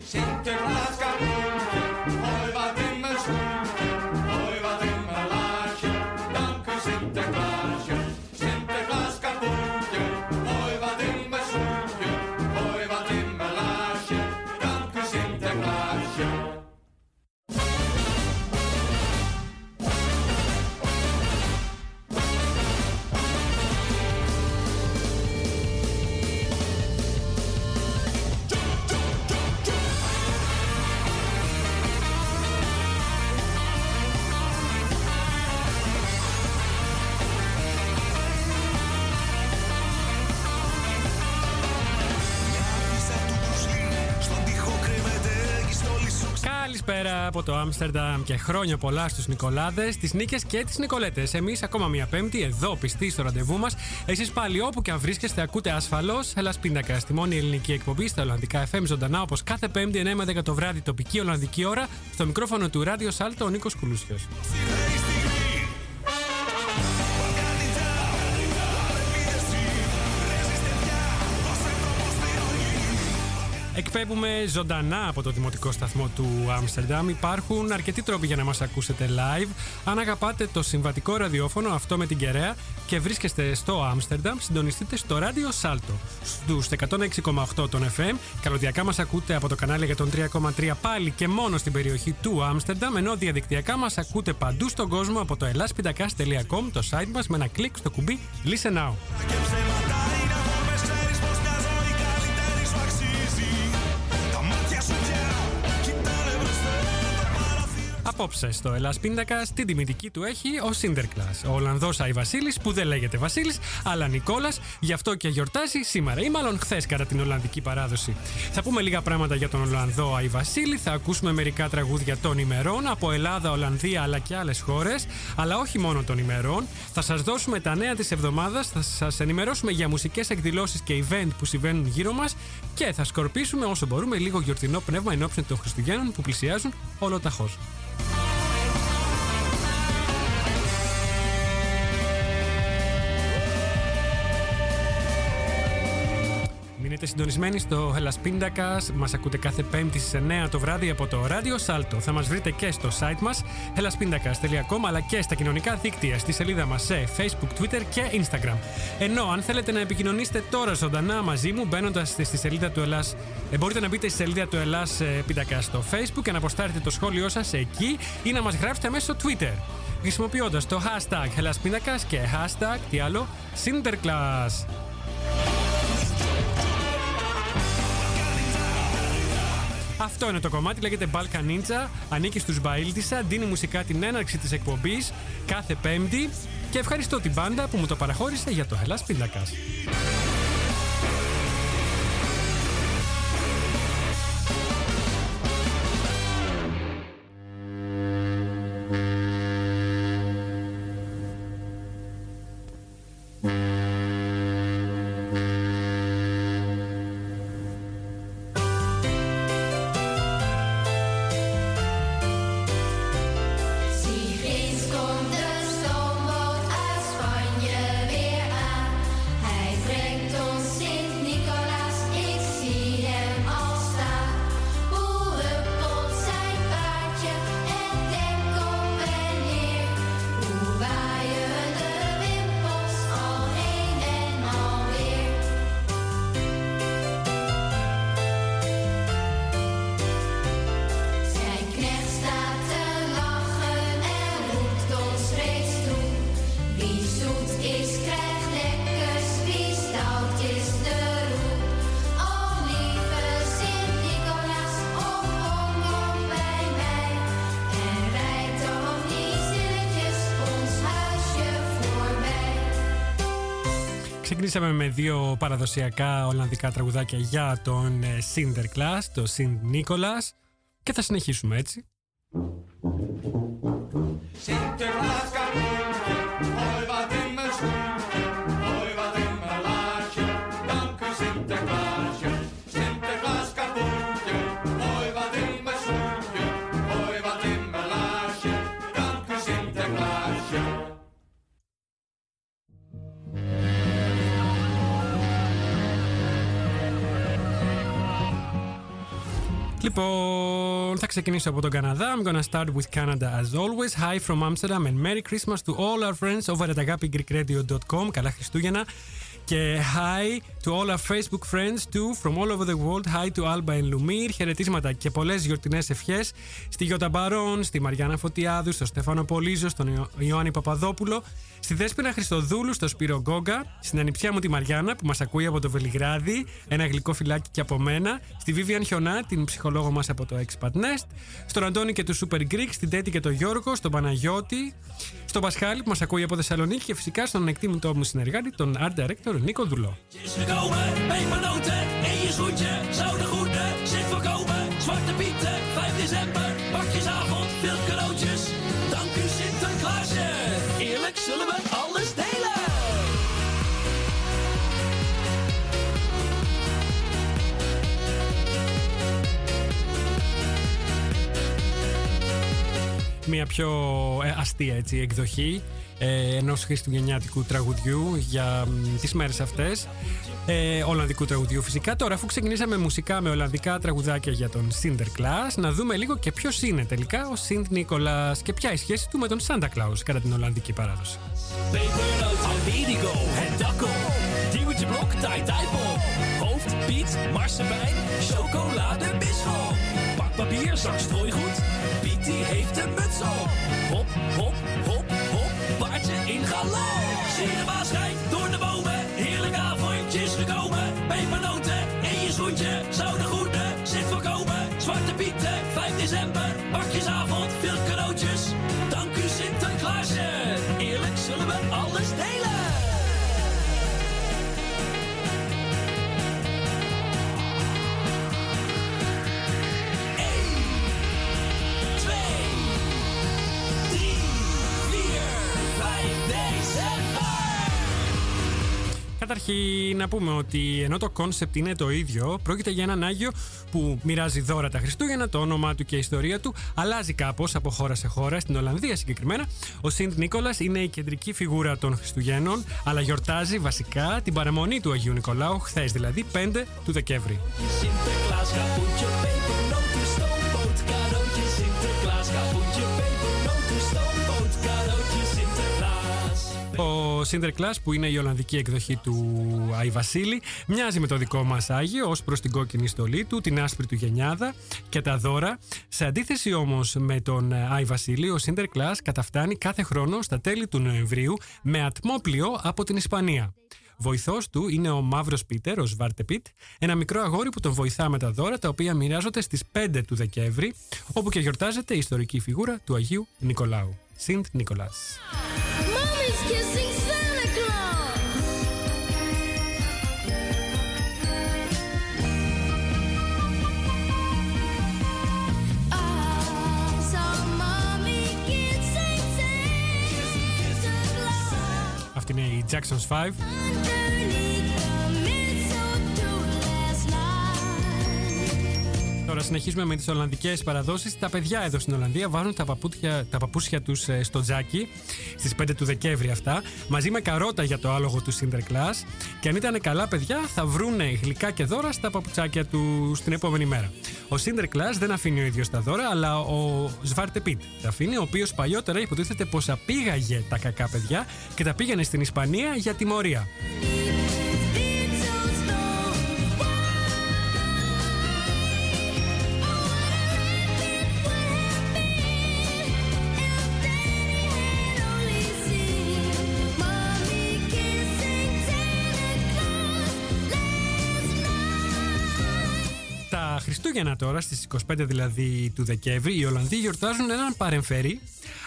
Sin από το Άμστερνταμ και χρόνια πολλά στους Νικολάδες, τις Νίκες και τις Νικολέτες. Εμείς ακόμα μία Πέμπτη εδώ πιστοί στο ραντεβού μας. Εσείς πάλι όπου και αν βρίσκεστε, ακούτε ασφαλώς Ελλά Πίντακα στη μόνη ελληνική εκπομπή στα Ολλανδικά FM ζωντανά όπως κάθε Πέμπτη 9 με 10 το βράδυ τοπική Ολλανδική ώρα. Στο μικρόφωνο του Ράδιο Σάλτο ο Νίκος Κουλούσιος. Εκπέμπουμε ζωντανά από το δημοτικό σταθμό του Άμστερνταμ. Υπάρχουν αρκετοί τρόποι για να μας ακούσετε live. Αν αγαπάτε το συμβατικό ραδιόφωνο, αυτό με την κεραία, και βρίσκεστε στο Άμστερνταμ, συντονιστείτε στο ράδιο Σάλτο. Στους 106,8 των FM. Καλωδιακά μας ακούτε από το κανάλι για τον 3,3 πάλι και μόνο στην περιοχή του Άμστερνταμ, ενώ διαδικτυακά μας ακούτε παντού στον κόσμο από το ελάσπιντακάς.com, το site μας, με ένα κλικ στο κουμπί Listen Now. Απόψε στο Ελλάς Πίντακα, την τιμητική του έχει ο Σίντερκλα. Ο Ολλανδός Άι Βασίλης, που δεν λέγεται Βασίλης, αλλά Νικόλας, γι' αυτό και γιορτάζει σήμερα ή μάλλον χθες κατά την Ολλανδική παράδοση. Θα πούμε λίγα πράγματα για τον Ολλανδό Άι Βασίλη, θα ακούσουμε μερικά τραγούδια των ημερών από Ελλάδα, Ολλανδία αλλά και άλλες χώρες, αλλά όχι μόνο των ημερών. Θα σας δώσουμε τα νέα της εβδομάδας, θα σας ενημερώσουμε για μουσικές εκδηλώσεις και event που συμβαίνουν γύρω μας και θα σκορπίσουμε όσο μπορούμε λίγο γιορτινό πνεύμα ενώπιον των Χριστουγέννων που πλησιάζουν ολοταχώς. Μείνετε συντονισμένοι στο Hellas Pindakaas. Μας ακούτε κάθε Πέμπτη στις 9 το βράδυ από το ράδιο Salto. Θα μας βρείτε και στο site μας hellaspindakas.com αλλά και στα κοινωνικά δίκτυα στη σελίδα μας σε Facebook, Twitter και Instagram. Ενώ αν θέλετε να επικοινωνήσετε τώρα ζωντανά μαζί μου μπαίνοντας στη σελίδα του Ελλάς ε, μπορείτε να μπείτε στη σελίδα του Ελλάς ε, Pindakaas στο Facebook και να αποστάρετε το σχόλιο σας εκεί ή να μας γράψετε μέσω Twitter χρησιμοποιώντας το hashtag Hellas Pindakaas και hashtag τι άλλο Sinterklaas. Αυτό είναι το κομμάτι, λέγεται Balkan Ninja, ανήκει στους Μπαίλτισα, δίνει μουσικά την έναρξη της εκπομπής κάθε πέμπτη και ευχαριστώ την μπάντα που μου το παραχώρησε για το Ελλάς Πίντακας. Ξεκινήσαμε με δύο παραδοσιακά Ολλανδικά τραγουδάκια για τον ε, Sinterklaas, το Sint Nicholas και θα συνεχίσουμε έτσι. Λοιπόν, θα ξεκινήσω από τον Καναδά. I'm gonna start with Canada as always. Hi from Amsterdam and Merry Christmas to all our friends over at agapigreekradio.com. Καλά Χριστούγεννα. Και hi to all our Facebook friends too from all over the world. Hi to Alba and Lumir. Χαιρετίσματα και πολλές γιορτινές ευχές στη Γιώτα Μπαρόν, στη Μαριάννα Φωτιάδου, στο Στέφανο Πολίζο, στον Ιω- Ιωάννη Παπαδόπουλο, στη Δέσποινα Χριστοδούλου, στο Σπύρο Γκόγκα, στην ανιψιά μου τη Μαριάννα που μας ακούει από το Βελιγράδι, ένα γλυκό φυλάκι και από μένα, στη Vivian Χιονά, την ψυχολόγο μας από το Expat Nest, στον Αντώνη και τους Super Greek, στην Τέτη και τον Γιώργο, στον Παναγιώτη, στον Πασχάλη που μας ακούει από Θεσσαλονίκη και φυσικά στον εκτίμητό μου συνεργάτη, τον Art Director Νίκο Δουλό. is gekomen, pepernoten in je schoentje, zouden groenten, zit voorkomen, zwarte pieten, 5 december, pakjesavond, veel cadeautjes, dank u Sinterklaasje, eerlijk zullen we alles delen. Μια πιο ε, αστεία έτσι, εκδοχή ε, ενός χριστουγεννιάτικου τραγουδιού για μ, τις μέρες αυτές. Ε, Ολλανδικού τραγουδιού φυσικά. Τώρα, αφού ξεκινήσαμε μουσικά με Ολλανδικά τραγουδάκια για τον Sinterklaas, να δούμε λίγο και ποιο είναι τελικά ο Σιντ Νίκολας και ποια η σχέση του με τον Santa Claus κατά την Ολλανδική παράδοση. Pepernoten, Amerigo, het dakkel, Diewertje Blok, Tai Tai Pop, Hoofd, Piet, Marsepein, chocolade, bisschop, pak papier, zak strooigoed, Piet die heeft een muts op, hop, hop, hop, galop, zie de baas door de bomen, heerlijk avondjes gekomen, pepernoten in je schoentje, zouden groenten, zit voorkomen, zwarte pieten, 5 december, Καταρχήν να πούμε ότι ενώ το κόνσεπτ είναι το ίδιο, πρόκειται για έναν Άγιο που μοιράζει δώρα τα Χριστούγεννα, το όνομά του και η ιστορία του αλλάζει κάπως από χώρα σε χώρα, στην Ολλανδία συγκεκριμένα. Ο Σιντ Νίκολας είναι η κεντρική φιγούρα των Χριστουγέννων, αλλά γιορτάζει βασικά την παραμονή του Αγίου Νικολάου, χθες δηλαδή 5 του Δεκέμβρη. Ο Sinterklaas που είναι η Ολλανδική εκδοχή του Άι Βασίλη μοιάζει με το δικό μας Άγιο ως προς την κόκκινη στολή του, την άσπρη του γενιάδα και τα δώρα. Σε αντίθεση όμως με τον Άι Βασίλη, ο Sinterklaas καταφτάνει κάθε χρόνο στα τέλη του Νοεμβρίου με ατμόπλιο από την Ισπανία. Βοηθός του είναι ο Μαύρος Πίτερ, ο Σβάρτε Πιτ, ένα μικρό αγόρι που τον βοηθά με τα δώρα τα οποία μοιράζονται στις 5 του Δεκέμβρη, όπου και γιορτάζεται η ιστορική φιγούρα του Αγίου Νικολάου. Σιντ Νίκολας. 1998 Jackson's 5. Τώρα συνεχίζουμε με τις Ολλανδικές παραδόσεις. Τα παιδιά εδώ στην Ολλανδία βάζουν τα, παπούτια, τα παπούσια τους ε, στο τζάκι στις 5 του Δεκέμβρη αυτά, μαζί με καρότα για το άλογο του Sinterklaas και αν ήταν καλά παιδιά θα βρούνε γλυκά και δώρα στα παπουτσάκια του την επόμενη μέρα. Ο Sinterklaas δεν αφήνει ο ίδιος τα δώρα, αλλά ο Σβάρτε Πιτ τα αφήνει, ο οποίος παλιότερα υποτίθεται πως απήγαγε τα κακά παιδιά και τα πήγαινε στην Ισπανία για τιμωρία. Χριστούγεννα τώρα, στις 25 δηλαδή του Δεκέμβρη, οι Ολλανδοί γιορτάζουν έναν παρεμφερή,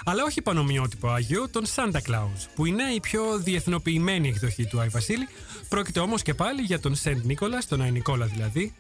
αλλά όχι πανομοιότυπο Άγιο, τον Santa Claus, που είναι η πιο διεθνοποιημένη εκδοχή του Άι Βασίλη. Πρόκειται όμως και πάλι για τον Σεντ Νίκολα, τον Άι Νικόλα δηλαδή,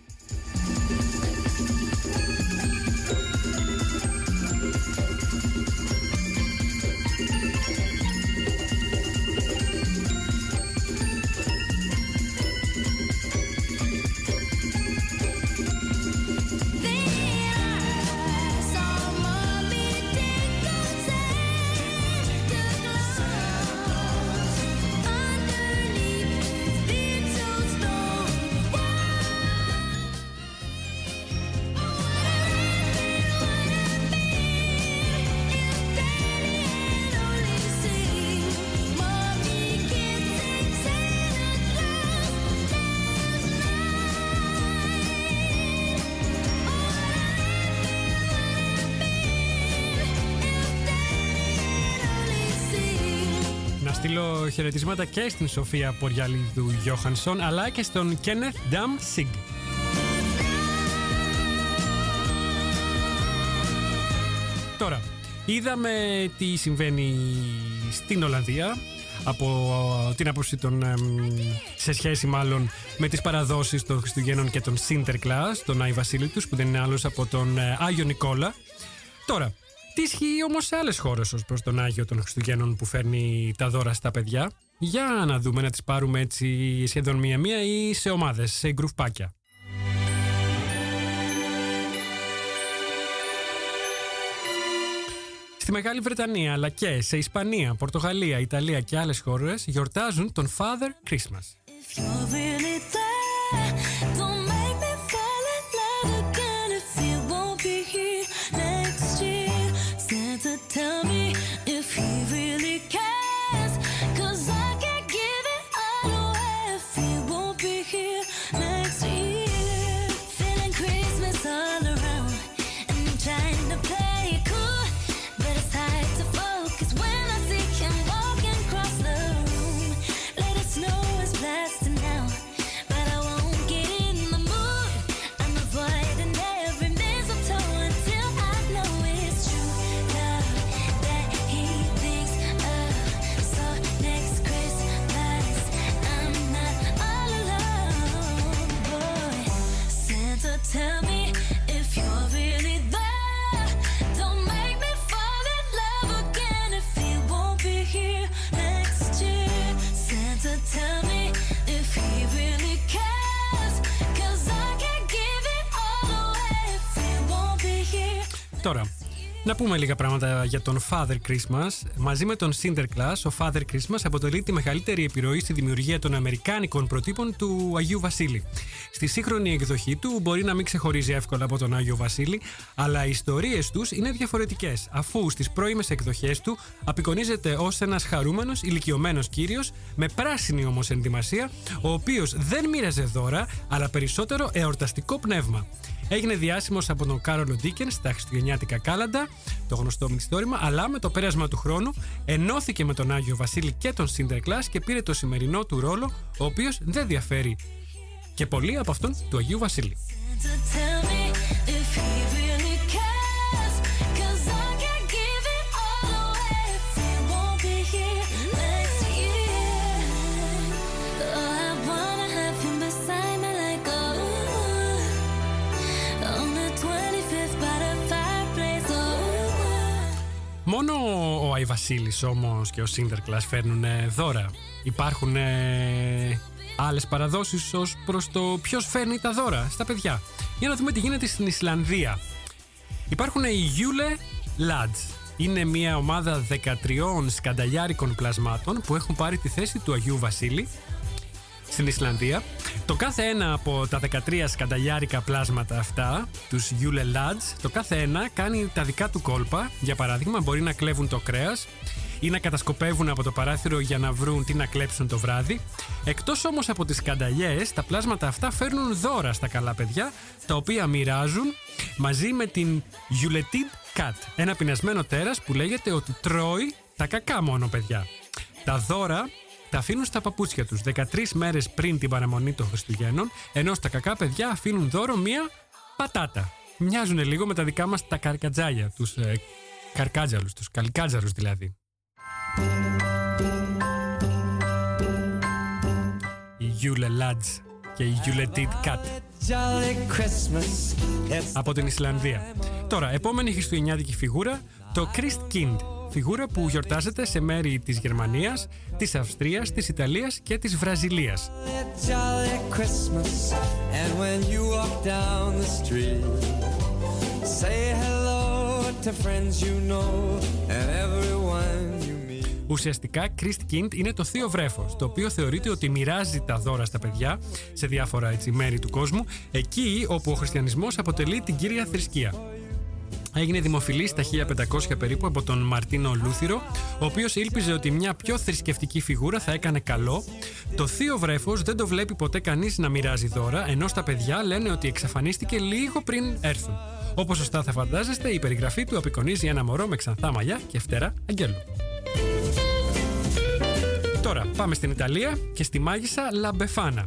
χαιρετισμάτα και στην Σοφία Ποριαλίδου Γιώχανσον αλλά και στον Κένεθ Νταμ Σιγκ. Τώρα, είδαμε τι συμβαίνει στην Ολλανδία από την άποψη των, εμ, σε σχέση μάλλον με τις παραδόσεις των Χριστουγέννων και των Sinterklaas, τον Άι Βασίλη τους, που δεν είναι άλλος από τον ε, Άγιο Νικόλα. Τώρα, τι ισχύει όμως σε άλλες χώρες ως προς τον Άγιο των Χριστουγέννων που φέρνει τα δώρα στα παιδιά. Για να δούμε να τις πάρουμε έτσι σχεδόν μία-μία ή σε ομάδες, σε γκρουφπάκια. Στη Μεγάλη Βρετανία αλλά και σε Ισπανία, Πορτογαλία, Ιταλία και άλλες χώρες γιορτάζουν τον Father Christmas. If you're really there, να πούμε λίγα πράγματα για τον Father Christmas. Μαζί με τον Sinterklaas, ο Father Christmas αποτελεί τη μεγαλύτερη επιρροή στη δημιουργία των Αμερικάνικων προτύπων του Αγίου Βασίλη. Στη σύγχρονη εκδοχή του μπορεί να μην ξεχωρίζει εύκολα από τον Άγιο Βασίλη, αλλά οι ιστορίες τους είναι διαφορετικές, αφού στις πρώιμες εκδοχές του απεικονίζεται ως ένας χαρούμενος ηλικιωμένος κύριος με πράσινη όμως ενδυμασία, ο οποίος δεν μοίραζε δώρα, αλλά περισσότερο εορταστικό πνεύμα. Έγινε διάσημος από τον Κάρολο Ντίκεν στα Χριστουγεννιάτικα Κάλαντα, το γνωστό μυθιστόρημα, αλλά με το πέρασμα του χρόνου ενώθηκε με τον Άγιο Βασίλη και τον Sinterklaas και πήρε το σημερινό του ρόλο, ο οποίος δεν διαφέρει και πολύ από αυτόν του Αγίου Βασίλη. Μόνο ο Άι Βασίλης όμως και ο Sinterklaas φέρνουν ε, δώρα. Υπάρχουν ε, άλλες παραδόσεις ως προς το ποιος φέρνει τα δώρα στα παιδιά. Για να δούμε τι γίνεται στην Ισλανδία. Υπάρχουν οι Yule Lads. Είναι μια ομάδα 13 σκανταλιάρικων πλασμάτων που έχουν πάρει τη θέση του Αγίου Βασίλη στην Ισλανδία. Το κάθε ένα από τα 13 σκανταλιάρικα πλάσματα αυτά, τους Yule Lads, το κάθε ένα κάνει τα δικά του κόλπα. Για παράδειγμα, μπορεί να κλέβουν το κρέας ή να κατασκοπεύουν από το παράθυρο για να βρουν τι να κλέψουν το βράδυ. Εκτός όμως από τις σκανταλιές, τα πλάσματα αυτά φέρνουν δώρα στα καλά παιδιά, τα οποία μοιράζουν μαζί με την Yuletide Cat, ένα πεινασμένο τέρας που λέγεται ότι τρώει τα κακά μόνο παιδιά. Τα δώρα τα αφήνουν στα παπούτσια τους 13 μέρες πριν την παραμονή των Χριστουγέννων, ενώ στα κακά παιδιά αφήνουν δώρο μία πατάτα. Μοιάζουν λίγο με τα δικά μας τα καρκατζάλια, τους ε, καρκάτζαλους, τους καλικάτζαρους δηλαδή. Η Yule Lads και η Yuletide Cat Jolly Christmas. It's από την Ισλανδία. Τώρα, επόμενη χριστουγεννιάτικη φιγούρα, το Christkind. Φιγούρα που γιορτάζεται σε μέρη της Γερμανίας, της Αυστρίας, της Ιταλίας και της Βραζιλίας. a jolly Christmas. And when you walk down the street, say hello to friends you know and everyone you meet. Ουσιαστικά, Christkind είναι το θείο βρέφος, το οποίο θεωρείται ότι μοιράζει τα δώρα στα παιδιά σε διάφορα έτσι, μέρη του κόσμου, εκεί όπου ο χριστιανισμός αποτελεί την κύρια θρησκεία. Έγινε δημοφιλής στα 1500 περίπου από τον Μαρτίνο Λούθυρο, ο οποίος ήλπιζε ότι μια πιο θρησκευτική φιγούρα θα έκανε καλό. Το θείο βρέφος δεν το βλέπει ποτέ κανείς να μοιράζει δώρα, ενώ στα παιδιά λένε ότι εξαφανίστηκε λίγο πριν έρθουν. Όπως σωστά θα φαντάζεστε, η περιγραφή του απεικονίζει ένα μωρό με ξανθά μαλλιά και φτερά αγγέλου. Τώρα, πάμε στην Ιταλία και στη μάγισσα La Befana.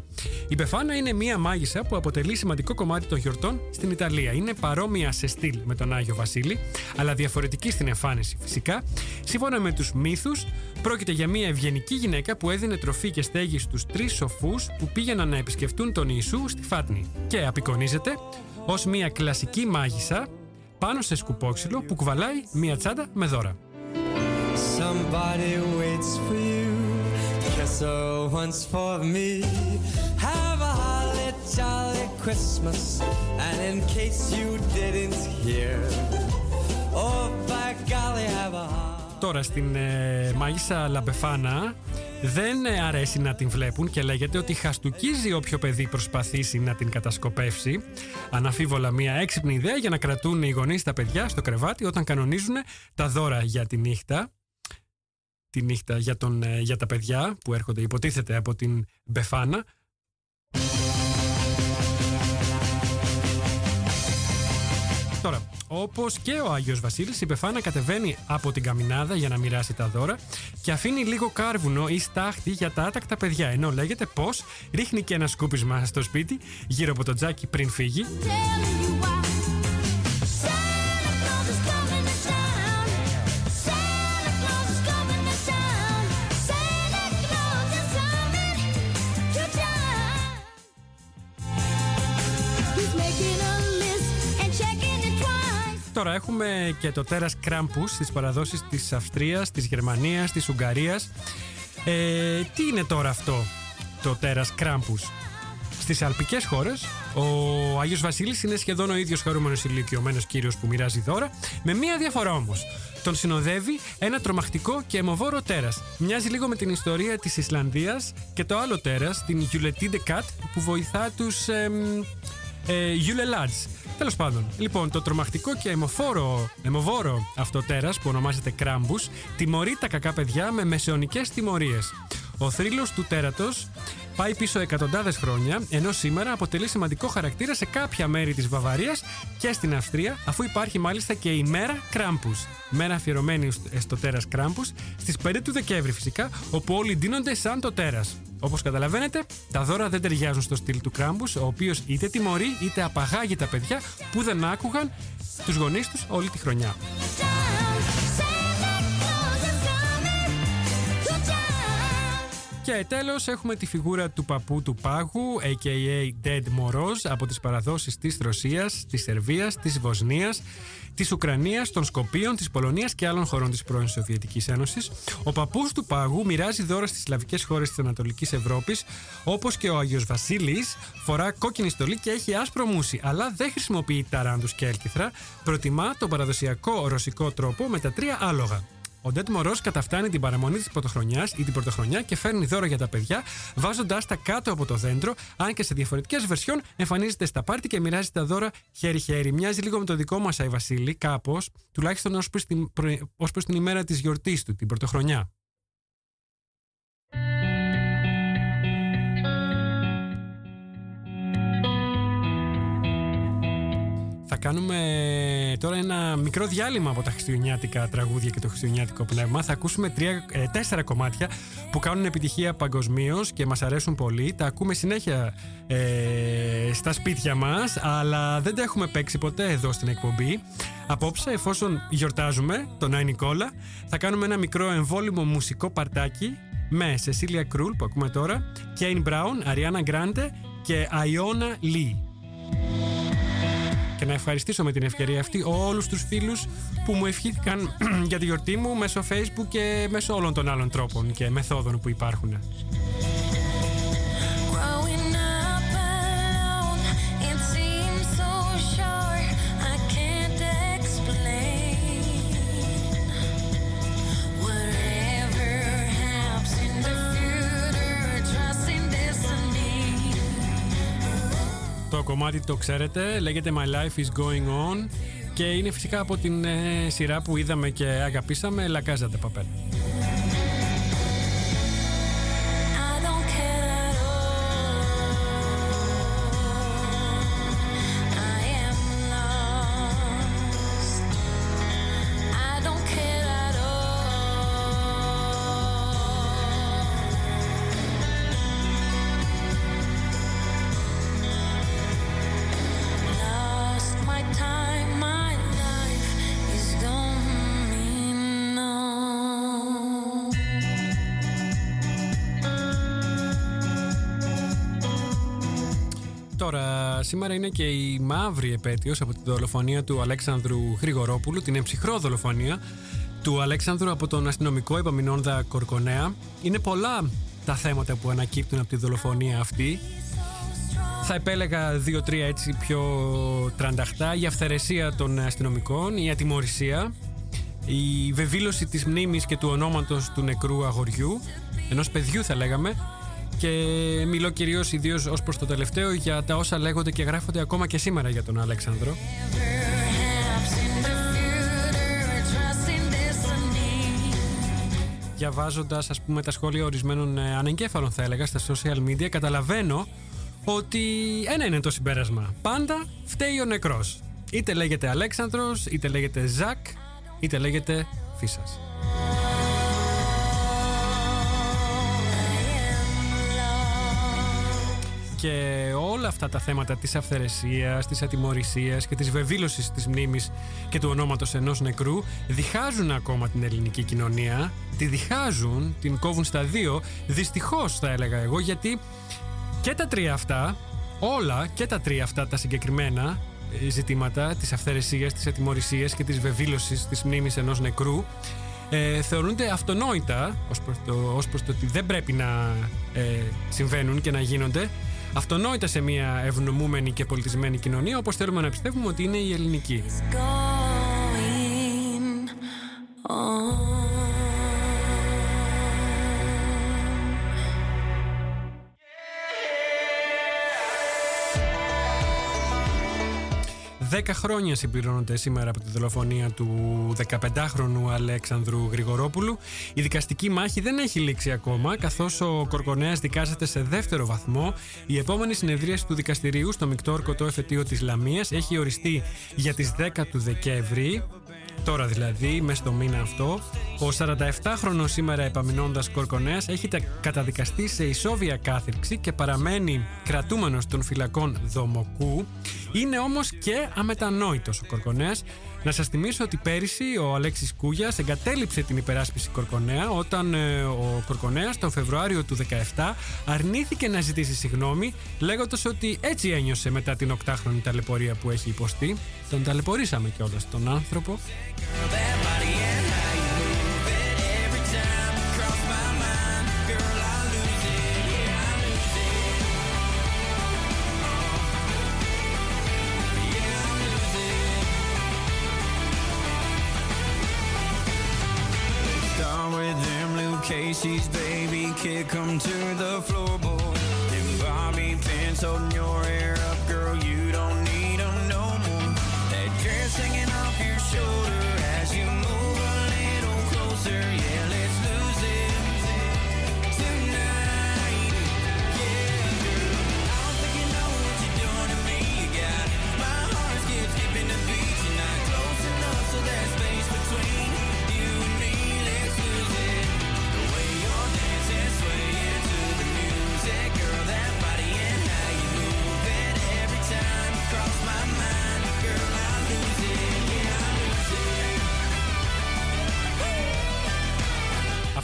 Η Befana είναι μία μάγισσα που αποτελεί σημαντικό κομμάτι των γιορτών στην Ιταλία. Είναι παρόμοια σε στυλ με τον Άγιο Βασίλη, αλλά διαφορετική στην εμφάνιση φυσικά. Σύμφωνα με τους μύθους, πρόκειται για μία ευγενική γυναίκα που έδινε τροφή και στέγη στους τρεις σοφούς που πήγαιναν να επισκεφτούν τον Ιησού στη Φάτνη. Και απεικονίζεται ως μία κλασική μάγισσα πάνω σε σκουπόξυλο που κουβαλάει μία τσάντα με δώρα. Somebody waits for you. Kiss her once for me. Have a holly jolly Christmas. And in case you didn't hear, oh by golly, have a holly. Τώρα στην ε, μάγισσα Λαμπεφάνα δεν ε, αρέσει να την βλέπουν και λέγεται ότι χαστούκίζει όποιο παιδί προσπαθήσει να την κατασκοπεύσει. Αναφίβολα μια έξυπνη ιδέα για να κρατούν οι γονείς τα παιδιά στο κρεβάτι όταν κανονίζουν τα δώρα για τη νύχτα. Τη νύχτα για, τον, ε, για τα παιδιά που έρχονται υποτίθεται από την Μπεφάνα. Τώρα, όπως και ο Άγιος Βασίλης, η Πεφάνα κατεβαίνει από την καμινάδα για να μοιράσει τα δώρα και αφήνει λίγο κάρβουνο ή στάχτη για τα άτακτα παιδιά. Ενώ λέγεται πως ρίχνει και ένα σκούπισμα στο σπίτι γύρω από το τζάκι πριν φύγει. Telling you why. Τώρα έχουμε και το τέρας Κράμπους στις παραδόσεις της Αυστρίας, της Γερμανίας, της Ουγγαρίας. Ε, τι είναι τώρα αυτό το τέρας Κράμπους. Στις αλπικές χώρες, ο Άγιος Βασίλης είναι σχεδόν ο ίδιος χαρούμενος ηλικιωμένος κύριος που μοιράζει δώρα, με μία διαφορά όμως. Τον συνοδεύει ένα τρομακτικό και αιμοβόρο τέρας. Μοιάζει λίγο με την ιστορία της Ισλανδίας και το άλλο τέρας, την Yuletide Cat, που βοηθά τους εμ, ε, Yule Lads. Τέλος πάντων, λοιπόν, το τρομακτικό και αιμοφόρο, αιμοβόρο αυτό τέρας που ονομάζεται Κράμπους τιμωρεί τα κακά παιδιά με μεσαιωνικές τιμωρίες. Ο θρύλος του τέρατος πάει πίσω εκατοντάδες χρόνια, ενώ σήμερα αποτελεί σημαντικό χαρακτήρα σε κάποια μέρη της Βαβαρίας και στην Αυστρία, αφού υπάρχει μάλιστα και η μέρα Κράμπους. Μέρα αφιερωμένη στο τέρας Κράμπους, στις 5 του Δεκέμβρη φυσικά, όπου όλοι ντύνονται σαν το τέρας. Όπως καταλαβαίνετε, τα δώρα δεν ταιριάζουν στο στυλ του Κράμπους, ο οποίος είτε τιμωρεί είτε απαγάγει τα παιδιά που δεν άκουγαν τους γονείς τους όλη τη χρονιά. Και τέλος έχουμε τη φιγούρα του παππού του πάγου, a.k.a. Dead Moroz, από τις παραδόσεις της Ρωσίας, της Σερβίας, της Βοσνίας, της Ουκρανίας, των Σκοπίων, της Πολωνίας και άλλων χωρών της πρώην Σοβιετικής Ένωσης. Ο παππούς του πάγου μοιράζει δώρα στις σλαβικές χώρες της Ανατολικής Ευρώπης, όπως και ο Άγιος Βασίλης, φορά κόκκινη στολή και έχει άσπρο μουσι, αλλά δεν χρησιμοποιεί ταράνδου και έλκυθρα. Προτιμά τον παραδοσιακό ρωσικό τρόπο με τα τρία άλογα. Ο Ντέτ Μωρός καταφτάνει την παραμονή της πρωτοχρονιάς ή την πρωτοχρονιά και φέρνει δώρα για τα παιδιά, βάζοντάς τα κάτω από το δέντρο, αν και σε διαφορετικές βερσιόν εμφανίζεται στα πάρτι και μοιράζει τα δώρα χέρι-χέρι. Μοιάζει λίγο με το δικό μας Άι Βασίλη, κάπως, τουλάχιστον ως προς την, προ- ως προς την ημέρα της γιορτής του, την πρωτοχρονιά. Θα κάνουμε τώρα ένα μικρό διάλειμμα από τα χριστουγεννιάτικα τραγούδια και το χριστουγεννιάτικο πνεύμα. Θα ακούσουμε τρία, ε, τέσσερα κομμάτια που κάνουν επιτυχία παγκοσμίως και μας αρέσουν πολύ. Τα ακούμε συνέχεια ε, στα σπίτια μας, αλλά δεν τα έχουμε παίξει ποτέ εδώ στην εκπομπή. Απόψε, εφόσον γιορτάζουμε τον Άι Νικόλα, θα κάνουμε ένα μικρό εμβόλυμο μουσικό παρτάκι με Σεσίλια Κρούλ που ακούμε τώρα, Κέιν Μπράουν, Αριάννα Γκράντε και Αϊώνα Λί και να ευχαριστήσω με την ευκαιρία αυτή όλους τους φίλους που μου ευχήθηκαν για τη γιορτή μου μέσω facebook και μέσω όλων των άλλων τρόπων και μεθόδων που υπάρχουν. Το κομμάτι το ξέρετε, λέγεται My Life is Going On και είναι φυσικά από την ε, σειρά που είδαμε και αγαπήσαμε La Casa de Papel. Σήμερα είναι και η μαύρη επέτειος από τη δολοφονία του Αλέξανδρου Γρηγορόπουλου, την εμψυχρό δολοφονία του Αλέξανδρου από τον αστυνομικό Επαμινόνδα Κορκονέα. Είναι πολλά τα θέματα που ανακύπτουν από τη δολοφονία αυτή. Θα επέλεγα δύο-τρία έτσι πιο τρανταχτά. Η αυθαιρεσία των αστυνομικών, η ατιμορρησία, η βεβήλωση της μνήμης και του ονόματος του νεκρού αγοριού, ενός παιδιού θα λέγαμε, και μιλώ κυρίως ιδίως ως προς το τελευταίο για τα όσα λέγονται και γράφονται ακόμα και σήμερα για τον Αλέξανδρο. Perhaps in the future, trust in destiny. Διαβάζοντας ας πούμε τα σχόλια ορισμένων ε, ανεγκέφαλων θα έλεγα στα social media καταλαβαίνω ότι ένα είναι το συμπέρασμα. Πάντα φταίει ο νεκρός. Είτε λέγεται Αλέξανδρος, είτε λέγεται Ζακ, είτε λέγεται Φίσας. Και όλα αυτά τα θέματα της αυθαιρεσίας, της ατιμορρησίας και της βεβήλωσης της μνήμης και του ονόματος ενός νεκρού διχάζουν ακόμα την ελληνική κοινωνία, τη διχάζουν, την κόβουν στα δύο, δυστυχώς θα έλεγα εγώ, γιατί και τα τρία αυτά, όλα και τα τρία αυτά τα συγκεκριμένα ε, ζητήματα της αυθαιρεσίας, της ατιμορρησίας και της βεβήλωσης της μνήμης ενός νεκρού ε, θεωρούνται αυτονόητα ως προς, το, ως προς το ότι δεν πρέπει να ε, συμβαίνουν και να γίνονται αυτονόητα σε μια ευνομούμενη και πολιτισμένη κοινωνία όπως θέλουμε να πιστεύουμε ότι είναι η ελληνική. 10 χρόνια συμπληρώνονται σήμερα από τη δολοφονία του 15χρονου Αλέξανδρου Γρηγορόπουλου. Η δικαστική μάχη δεν έχει λήξει ακόμα, καθώς ο Κορκονέας δικάζεται σε δεύτερο βαθμό. Η επόμενη συνεδρίαση του δικαστηρίου στο μεικτό ορκωτό εφετείο της Λαμίας έχει οριστεί για τις 10 του Δεκέμβρη. Τώρα δηλαδή, μέσα στο μήνα αυτό, ο 47χρονος σήμερα επαμεινώντας Κορκονέας έχει τα- καταδικαστεί σε ισόβια κάθυρξη και παραμένει κρατούμενος των φυλακών Δομοκού. Είναι όμως και αμετανόητος ο Κορκονέας. Να σας θυμίσω ότι πέρυσι ο Αλέξης Κούγιας εγκατέλειψε την υπεράσπιση Κορκονέα όταν ε, ο Κορκονέας τον Φεβρουάριο του 17 αρνήθηκε να ζητήσει συγγνώμη λέγοντας ότι έτσι ένιωσε μετά την οκτάχρονη ταλαιπωρία που έχει υποστεί. Τον ταλαιπωρήσαμε κιόλας τον άνθρωπο. Casey's baby kick 'em to the floorboard. And Bobby pins holding your hair up, girl. You don't need 'em no more. That dress hanging off your shoulder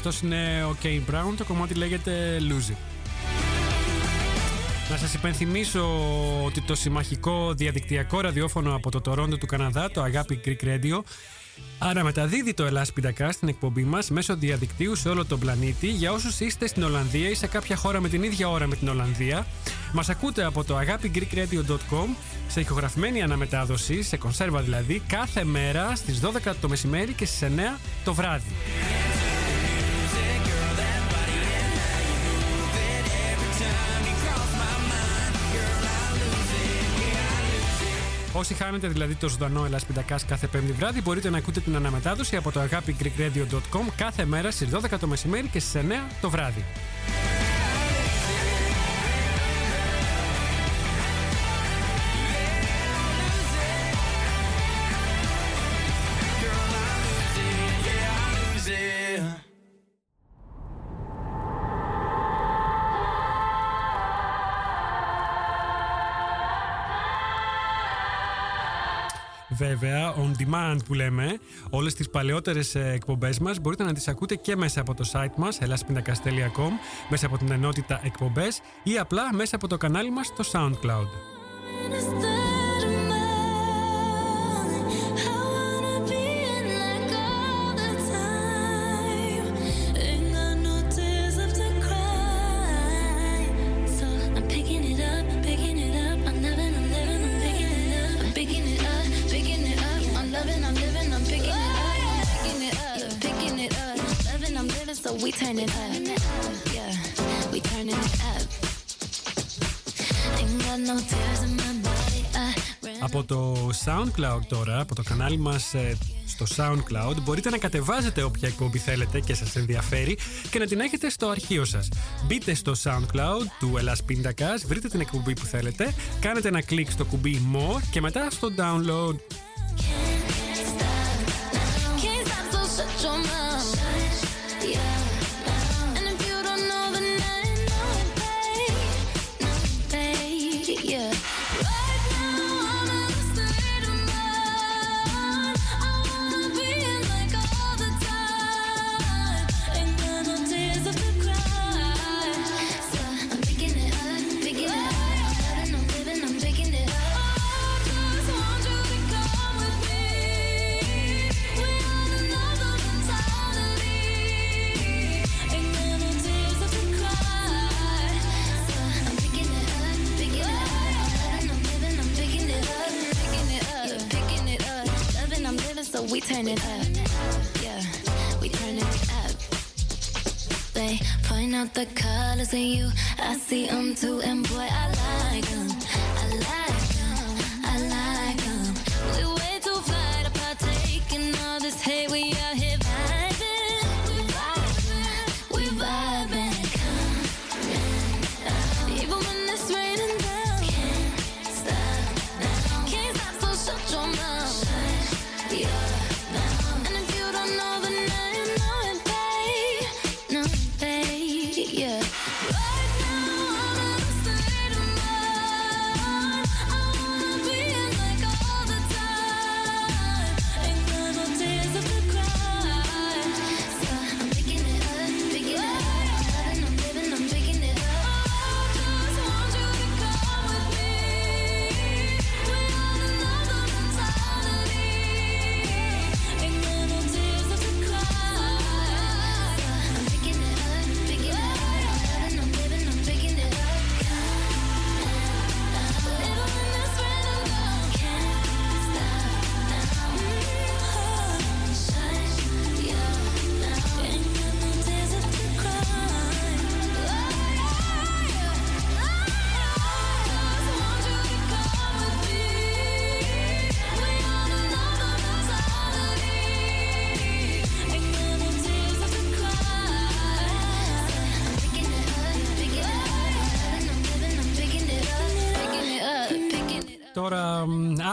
Αυτός είναι ο Kane Brown, το κομμάτι λέγεται Lose It. Να σας υπενθυμίσω ότι το συμμαχικό διαδικτυακό ραδιόφωνο από το Τορόντο του Καναδά, το Αγάπη Greek Radio, αναμεταδίδει το Ελλάς Πιντακά στην εκπομπή μας μέσω διαδικτύου σε όλο τον πλανήτη για όσους είστε στην Ολλανδία ή σε κάποια χώρα με την ίδια ώρα με την Ολλανδία. Μας ακούτε από το agapigreekradio.com σε ηχογραφημένη αναμετάδοση, σε κονσέρβα δηλαδή, κάθε μέρα στις 12 το μεσημέρι και στις 9 το βράδυ. Όσοι χάνετε δηλαδή το ζωντανό Ελλάς Πιντακάς κάθε πέμπτη βράδυ μπορείτε να ακούτε την αναμετάδοση από το agapigreekradio.com κάθε μέρα στις 12 το μεσημέρι και στις 9 το βράδυ. Βέβαια, on demand που λέμε, όλες τις παλαιότερες ε, εκπομπές μας μπορείτε να τις ακούτε και μέσα από το site μας, elaspinacas.com, μέσα από την ενότητα εκπομπές ή απλά μέσα από το κανάλι μας στο SoundCloud. SoundCloud τώρα, από το κανάλι μας ε, στο SoundCloud, μπορείτε να κατεβάζετε όποια εκπομπή θέλετε και σας ενδιαφέρει και να την έχετε στο αρχείο σας. Μπείτε στο SoundCloud του Ελλάς Πίντακας, βρείτε την εκπομπή που θέλετε, κάνετε ένα κλικ στο κουμπί More και μετά στο Download. Can't stop, so shut your the colors in you. I see them too, and boy, I like them.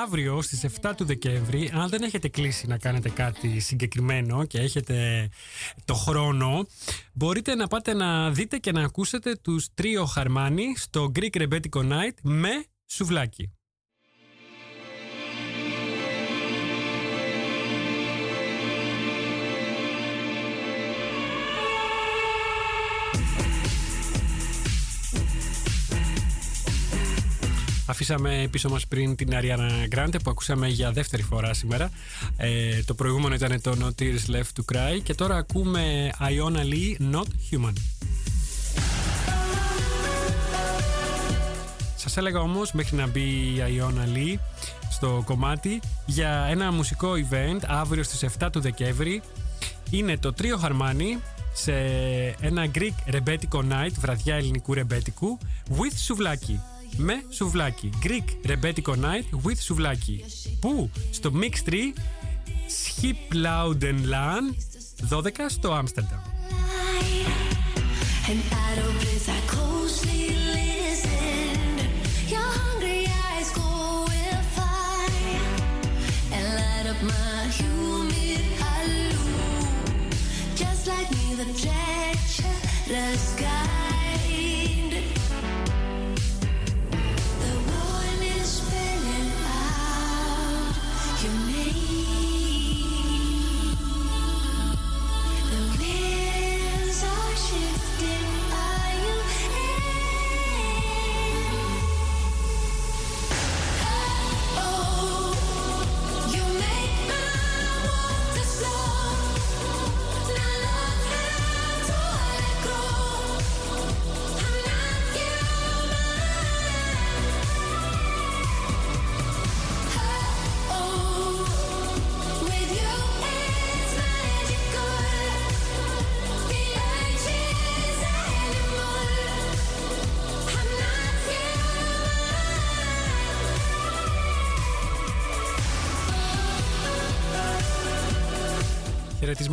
Αύριο στις 7 του Δεκέμβρη, αν δεν έχετε κλείσει να κάνετε κάτι συγκεκριμένο και έχετε το χρόνο, μπορείτε να πάτε να δείτε και να ακούσετε τους τρίο Χαρμάνι στο Greek Rebetiko Night με σουβλάκι. Αφήσαμε πίσω μας πριν την Ariana Grande που ακούσαμε για δεύτερη φορά σήμερα. Ε, το προηγούμενο ήταν το No Tears Left to Cry και τώρα ακούμε Iona Lee Not Human. Σας έλεγα όμως μέχρι να μπει η Iona Lee στο κομμάτι για ένα μουσικό event αύριο στις 7 του Δεκέμβρη. Είναι το τρίο Χαρμάνι σε ένα Greek Rebetiko Night, βραδιά ελληνικού ρεμπέτικου, with σουβλάκι. Με σουβλάκι. Greek Rebetiko Night with σουβλάκι. Πού? Στο Mix 3 Schiploudenlaan 12 στο Άμστερνταμ. And out of bliss, I closely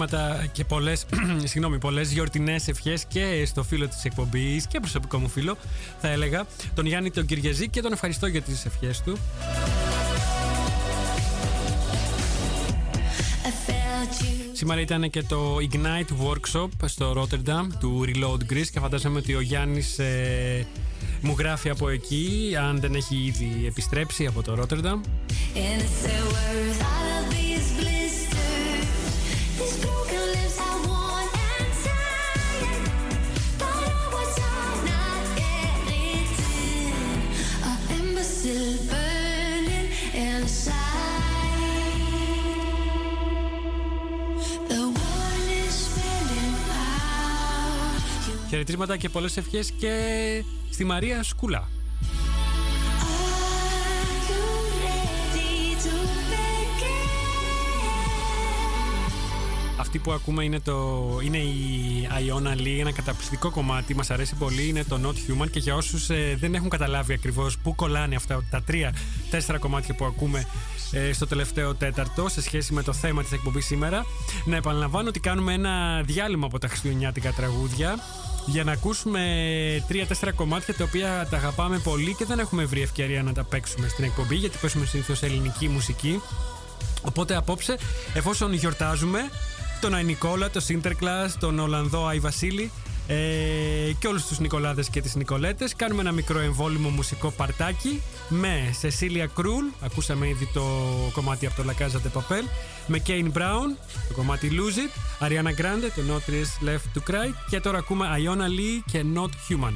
Χαιρετίσματα και πολλές συγγνώμη, πολλές γιορτινές ευχές και στο φίλο της εκπομπής και προσωπικό μου φίλο, θα έλεγα, τον Γιάννη τον Κυριαζή και τον ευχαριστώ για τις ευχές του. I felt you. Σήμερα ήταν και το Ignite Workshop στο Rotterdam του Reload Greece και φαντάζομαι ότι ο Γιάννης ε, μου γράφει από εκεί, αν δεν έχει ήδη επιστρέψει από το Rotterdam. Χαιρετίσματα και πολλές ευχές και στη Μαρία Σκούλα. Are you ready to begin? Αυτή που ακούμε είναι, το, είναι η Iona Lee, ένα καταπληκτικό κομμάτι, μας αρέσει πολύ, είναι το Not Human και για όσους ε, δεν έχουν καταλάβει ακριβώς πού κολλάνε αυτά τα τρία, τέσσερα κομμάτια που ακούμε ε, στο τελευταίο τέταρτο σε σχέση με το θέμα της εκπομπής σήμερα, να επαναλαμβάνω ότι κάνουμε ένα διάλειμμα από τα χριστουγεννιάτικα τραγούδια για να ακούσουμε τρία-τέσσερα κομμάτια τα οποία τα αγαπάμε πολύ και δεν έχουμε βρει ευκαιρία να τα παίξουμε στην εκπομπή γιατί παίζουμε συνήθως ελληνική μουσική. Οπότε απόψε, εφόσον γιορτάζουμε τον Άι Νικόλα, τον Sinterklaas, τον Ολλανδό Άι Βασίλη ε, και όλους τους Νικολάδες και τις Νικολέτες κάνουμε ένα μικρό εμβόλυμο μουσικό παρτάκι με Σεσίλια Κρούλ, ακούσαμε ήδη το κομμάτι από το La Casa de Papel με Kane Brown, το κομμάτι Lose It Ariana Grande, το Not Is Left to Cry και τώρα ακούμε Iona Lee και Not Human.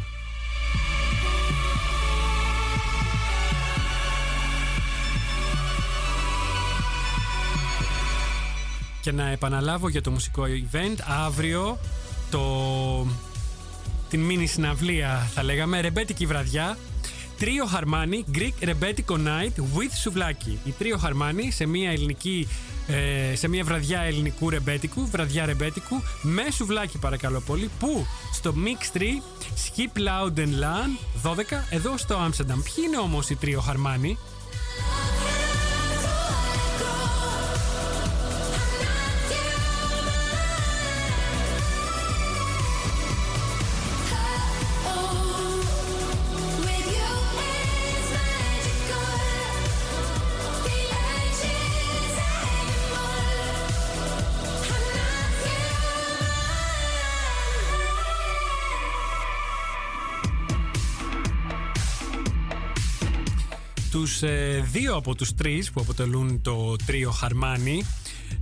Και να επαναλάβω για το μουσικό event αύριο το... την μίνι συναυλία θα λέγαμε ρεμπέτικη βραδιά Τρίο Χαρμάνι Greek Rebetiko Night with Σουβλάκι. Η Τρίο Χαρμάνι σε μια ελληνική ε, σε μια βραδιά ελληνικού ρεμπέτικου, βραδιά ρεμπέτικου, με σουβλάκι παρακαλώ πολύ, που στο Mix 3 Skip Loud and Lan 12 εδώ στο Άμστερνταμ. Ποιοι είναι όμως οι Τρίο Χαρμάνι; Τους ε, δύο από τους τρεις που αποτελούν το τρίο Χαρμάνι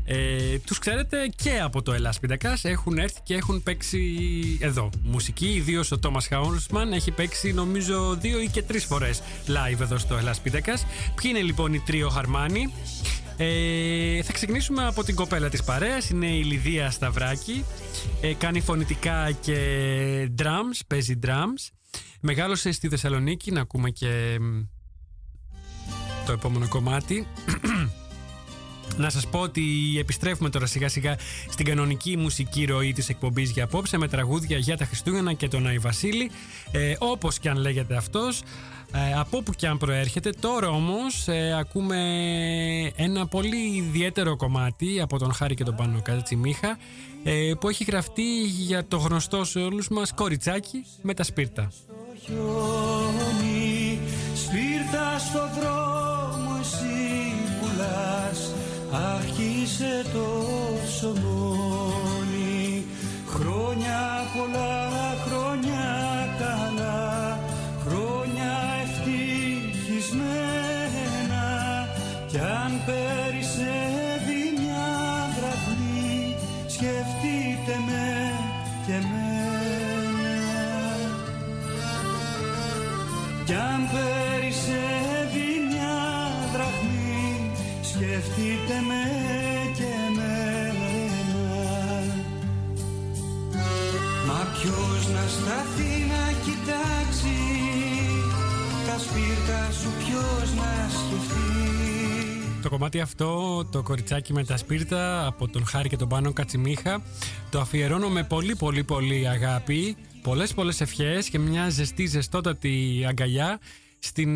ε, τους ξέρετε και από το Ελλάς Πίντακας έχουν έρθει και έχουν παίξει εδώ. Μουσική ιδίως ο Τόμας Χαόνσμαν έχει παίξει νομίζω δύο ή και τρεις φορές live εδώ στο Ελλάς Πίντακας. Ποιοι είναι λοιπόν οι τρίο Χαρμάνι; Ε, θα ξεκινήσουμε από την κοπέλα της παρέας είναι η Λιδία Σταυράκη. Ε, κάνει φωνητικά και drums παίζει drums. Μεγάλωσε στη Θεσσαλονίκη να ακούμε και μ, το επόμενο κομμάτι. Να σας πω ότι επιστρέφουμε τώρα σιγά σιγά στην κανονική μουσική ροή της εκπομπής για απόψε με τραγούδια για τα Χριστούγεννα και τον Άι Βασίλη ε, όπως και αν λέγεται αυτός ε, από όπου και αν προέρχεται τώρα όμως ε, ακούμε ένα πολύ ιδιαίτερο κομμάτι από τον Χάρη και τον Πάνο Κατσιμίχα ε, που έχει γραφτεί για το γνωστό σε όλους μας κοριτσάκι με τα σπίρτα χιόνι Σπίρτα στο δρόμο Άρχισε το ψωμόνι. Χρόνια πολλά, χρόνια καλά. Χρόνια ευτυχισμένα. Κι αν περισσεύει μια δραχμή Σκεφτείτε με και μένα κι αν περισσεύει Σκεφτείτε με και εμένα Μα ποιος να σταθεί να κοιτάξει Τα σπίρτα σου ποιος να σκεφτεί. Το κομμάτι αυτό, το κοριτσάκι με τα σπίρτα από τον Χάρη και τον Πάνο Κατσιμίχα το αφιερώνω με πολύ πολύ πολύ αγάπη πολλές πολλές ευχές και μια ζεστή ζεστότατη αγκαλιά στην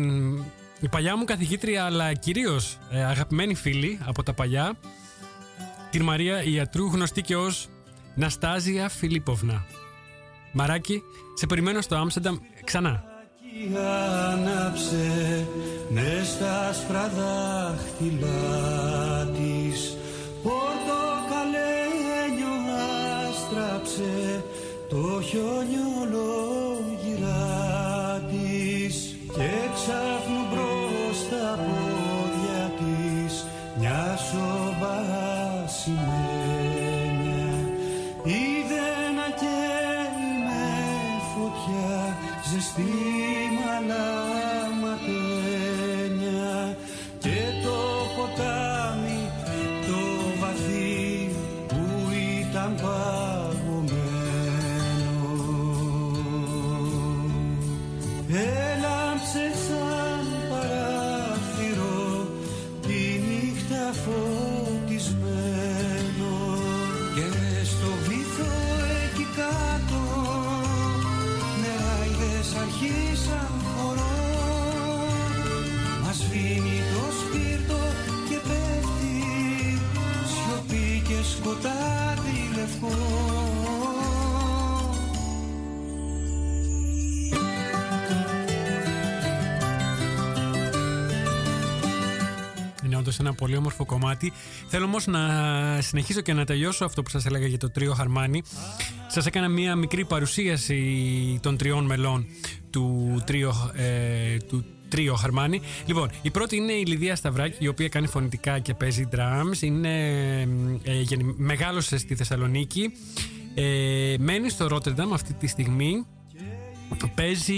η παλιά μου καθηγήτρια αλλά κυρίως ε, αγαπημένη φίλη από τα παλιά την Μαρία Ιατρού γνωστή και ως Ναστάζια Φιλίποβνα. Μαράκι, σε περιμένω στο Άμστερνταμ ξανά. Κι άναψε ναι στα άσπρα δάχτυλά της Πορτοκαλένιο άστραψε το χιονιολογυρά όντω ένα πολύ όμορφο κομμάτι. Θέλω όμως να συνεχίσω και να τελειώσω αυτό που σας έλεγα για το τρίο Χαρμάνι. Σας έκανα μία μικρή παρουσίαση των τριών μελών του τρίο, ε, του τρίο Χαρμάνι. Λοιπόν, η πρώτη είναι η Λιδία Σταυράκη, η οποία κάνει φωνητικά και παίζει drums. Είναι, ε, γεννη- μεγάλωσε στη Θεσσαλονίκη. Ε, μένει στο Ρότερνταμ αυτή τη στιγμή. Παίζει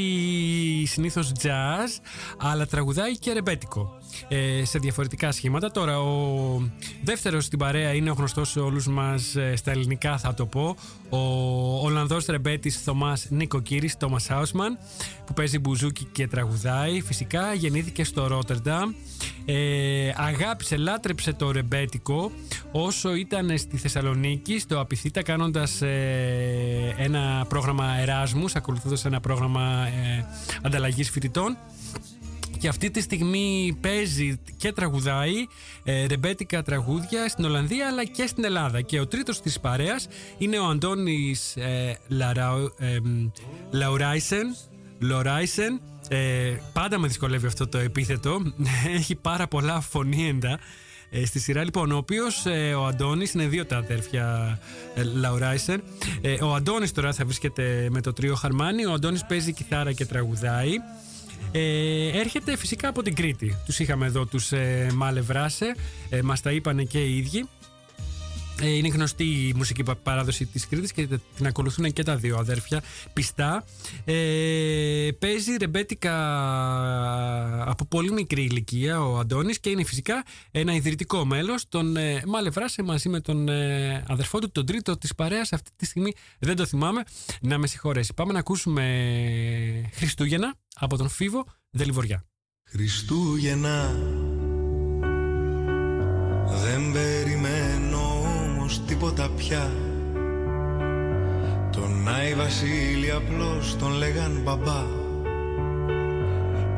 συνήθως jazz, αλλά τραγουδάει και ρεμπέτικο ε, σε διαφορετικά σχήματα. Τώρα, ο δεύτερος στην παρέα είναι ο γνωστός σε όλους μας ε, στα ελληνικά, θα το πω, ο Ολλανδός ρεμπέτης Θωμάς Νικοκύρης, Τόμας Χάουσμαν, που παίζει μπουζούκι και τραγουδάει. Φυσικά γεννήθηκε στο Ρότερνταμ. Ε, αγάπησε, λάτρεψε το ρεμπέτικο όσο ήταν στη Θεσσαλονίκη στο Απιθύτα κάνοντας ε, ένα πρόγραμμα Εράσμους ακολουθώντας ένα πρόγραμμα ε, ανταλλαγής φοιτητών και αυτή τη στιγμή παίζει και τραγουδάει ε, ρεμπέτικα τραγούδια στην Ολλανδία αλλά και στην Ελλάδα. Και ο τρίτος της παρέας είναι ο Αντώνης ε, Λαραου- ε, μ, Λαουράισεν. Λοράισεν. Ε, πάντα με δυσκολεύει αυτό το επίθετο. Έχει πάρα πολλά φωνήεντα ε, στη σειρά. Λοιπόν, ο οποίος ο Αντώνης είναι δύο τα αδέρφια ε, Λαουράισεν. Ε, ο Αντώνης τώρα θα βρίσκεται με το τρίο Χαρμάνι. Ο Αντώνης παίζει κιθάρα και τραγουδάει. Ε, έρχεται φυσικά από την Κρήτη. Τους είχαμε εδώ τους ε, Μάλευράσε, ε, μας τα είπανε και οι ίδιοι. Ε, είναι γνωστή η μουσική πα- παράδοση της Κρήτης και την ακολουθούν και τα δύο αδέρφια πιστά. Ε, παίζει ρεμπέτικα από πολύ μικρή ηλικία ο Αντώνης και είναι φυσικά ένα ιδρυτικό μέλος των ε, Μάλευράσε μαζί με τον ε, αδερφό του, τον τρίτο της παρέας αυτή τη στιγμή δεν το θυμάμαι να με συγχωρέσει. Πάμε να ακούσουμε Χριστούγεννα από τον Φίβο Δελιβοριά. Χριστούγεννα τίποτα πια. Τον Άι Βασίλη απλώς τον λέγαν μπαμπά.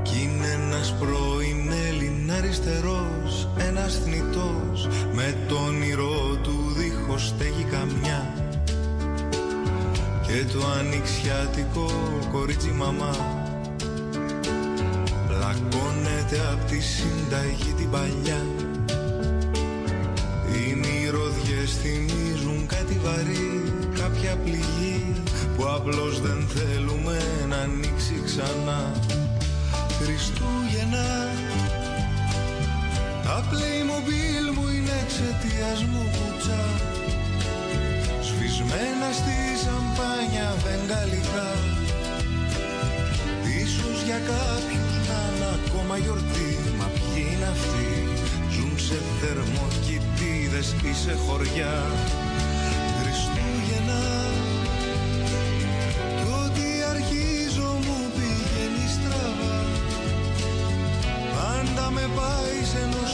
Κι είναι ένας πρώην Έλλην αριστερός Ένας θνητός Με το όνειρό του δίχως στέγη καμιά. Και το ανοιξιάτικο κορίτσι μαμά. Πλακώνεται απ' τη συνταγή την παλιά. Οι μυρωδιές θυμίζουν κάτι βαρύ Κάποια πληγή που απλώς δεν θέλουμε να ανοίξει ξανά. Χριστούγεννα Τα Playmobil μου είναι εξαιτίας μου κουτσά. Σβησμένα στη σαμπάνια βεγγαλικά Ίσως για κάποιους να είναι ακόμα γιορτή Μα ποιοι είναι αυτοί; Ζουν σε θερμοκοιτίδες ή σε χωριά. Χριστούγεννα Κι ό,τι αρχίζω μου πηγαίνει στραβά. Πάντα με πάει σε ενός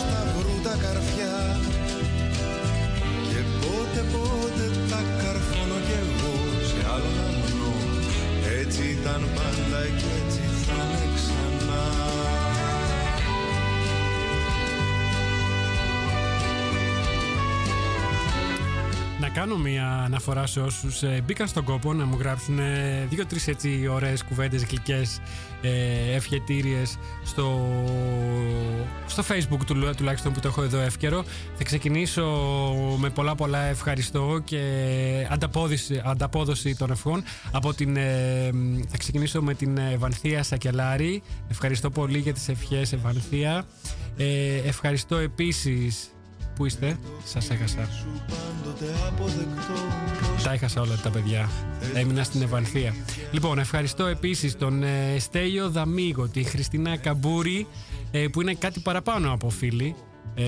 να κάνω μια αναφορά σε όσους μπήκαν στον κόπο να μου γράψουν ε, δύο-τρεις έτσι ωραίες κουβέντες γλυκές ε, ευχετήριες στο, στο facebook του, τουλάχιστον που το έχω εδώ εύκαιρο. Θα ξεκινήσω με πολλά πολλά ευχαριστώ και ανταπόδοση, ανταπόδοση των ευχών. Από την, ε, θα ξεκινήσω με την Ευανθία Σακελάρη. Ευχαριστώ πολύ για τις ευχές Ευανθία. Ε, ευχαριστώ επίσης Πού είστε, σας έχασα. Τα έχασα όλα τα παιδιά. Έμεινα στην Ευανθία. Λοιπόν, ευχαριστώ επίσης τον ε, Στέλιο Δαμίγο, τη Χριστίνα Καμπούρη, ε, που είναι κάτι παραπάνω από φίλοι. Ε,